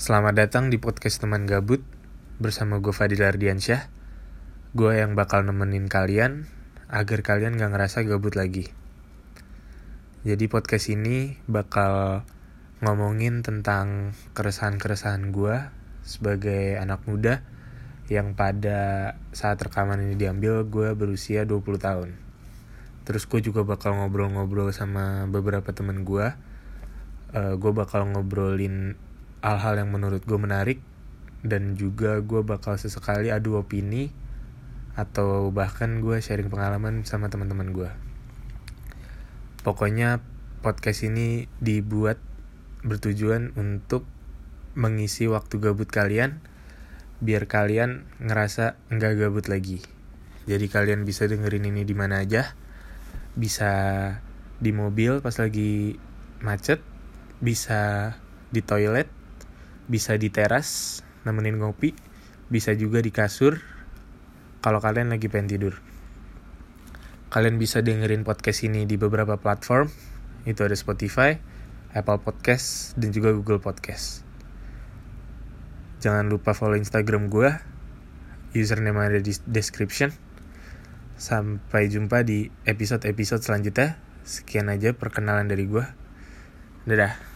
Selamat datang di podcast teman gabut bersama gue Fadil Ardiansyah. Gue yang bakal nemenin kalian agar kalian gak ngerasa gabut lagi. Jadi podcast ini bakal ngomongin tentang keresahan-keresahan gue sebagai anak muda yang pada saat rekaman ini diambil gue berusia 20 tahun. Terus gue juga bakal ngobrol-ngobrol sama beberapa temen gue. Uh, gue bakal ngobrolin hal-hal yang menurut gue menarik dan juga gue bakal sesekali adu opini atau bahkan gue sharing pengalaman sama teman-teman gue. Pokoknya podcast ini dibuat bertujuan untuk mengisi waktu gabut kalian biar kalian ngerasa nggak gabut lagi. Jadi kalian bisa dengerin ini di mana aja. Bisa di mobil pas lagi macet, bisa di toilet, bisa di teras nemenin ngopi. Bisa juga di kasur kalau kalian lagi pengen tidur. Kalian bisa dengerin podcast ini di beberapa platform. Itu ada Spotify Apple Podcast dan juga Google Podcast jangan lupa follow Instagram gue username ada di description. Sampai jumpa di episode-episode selanjutnya. Sekian aja perkenalan dari gue dadah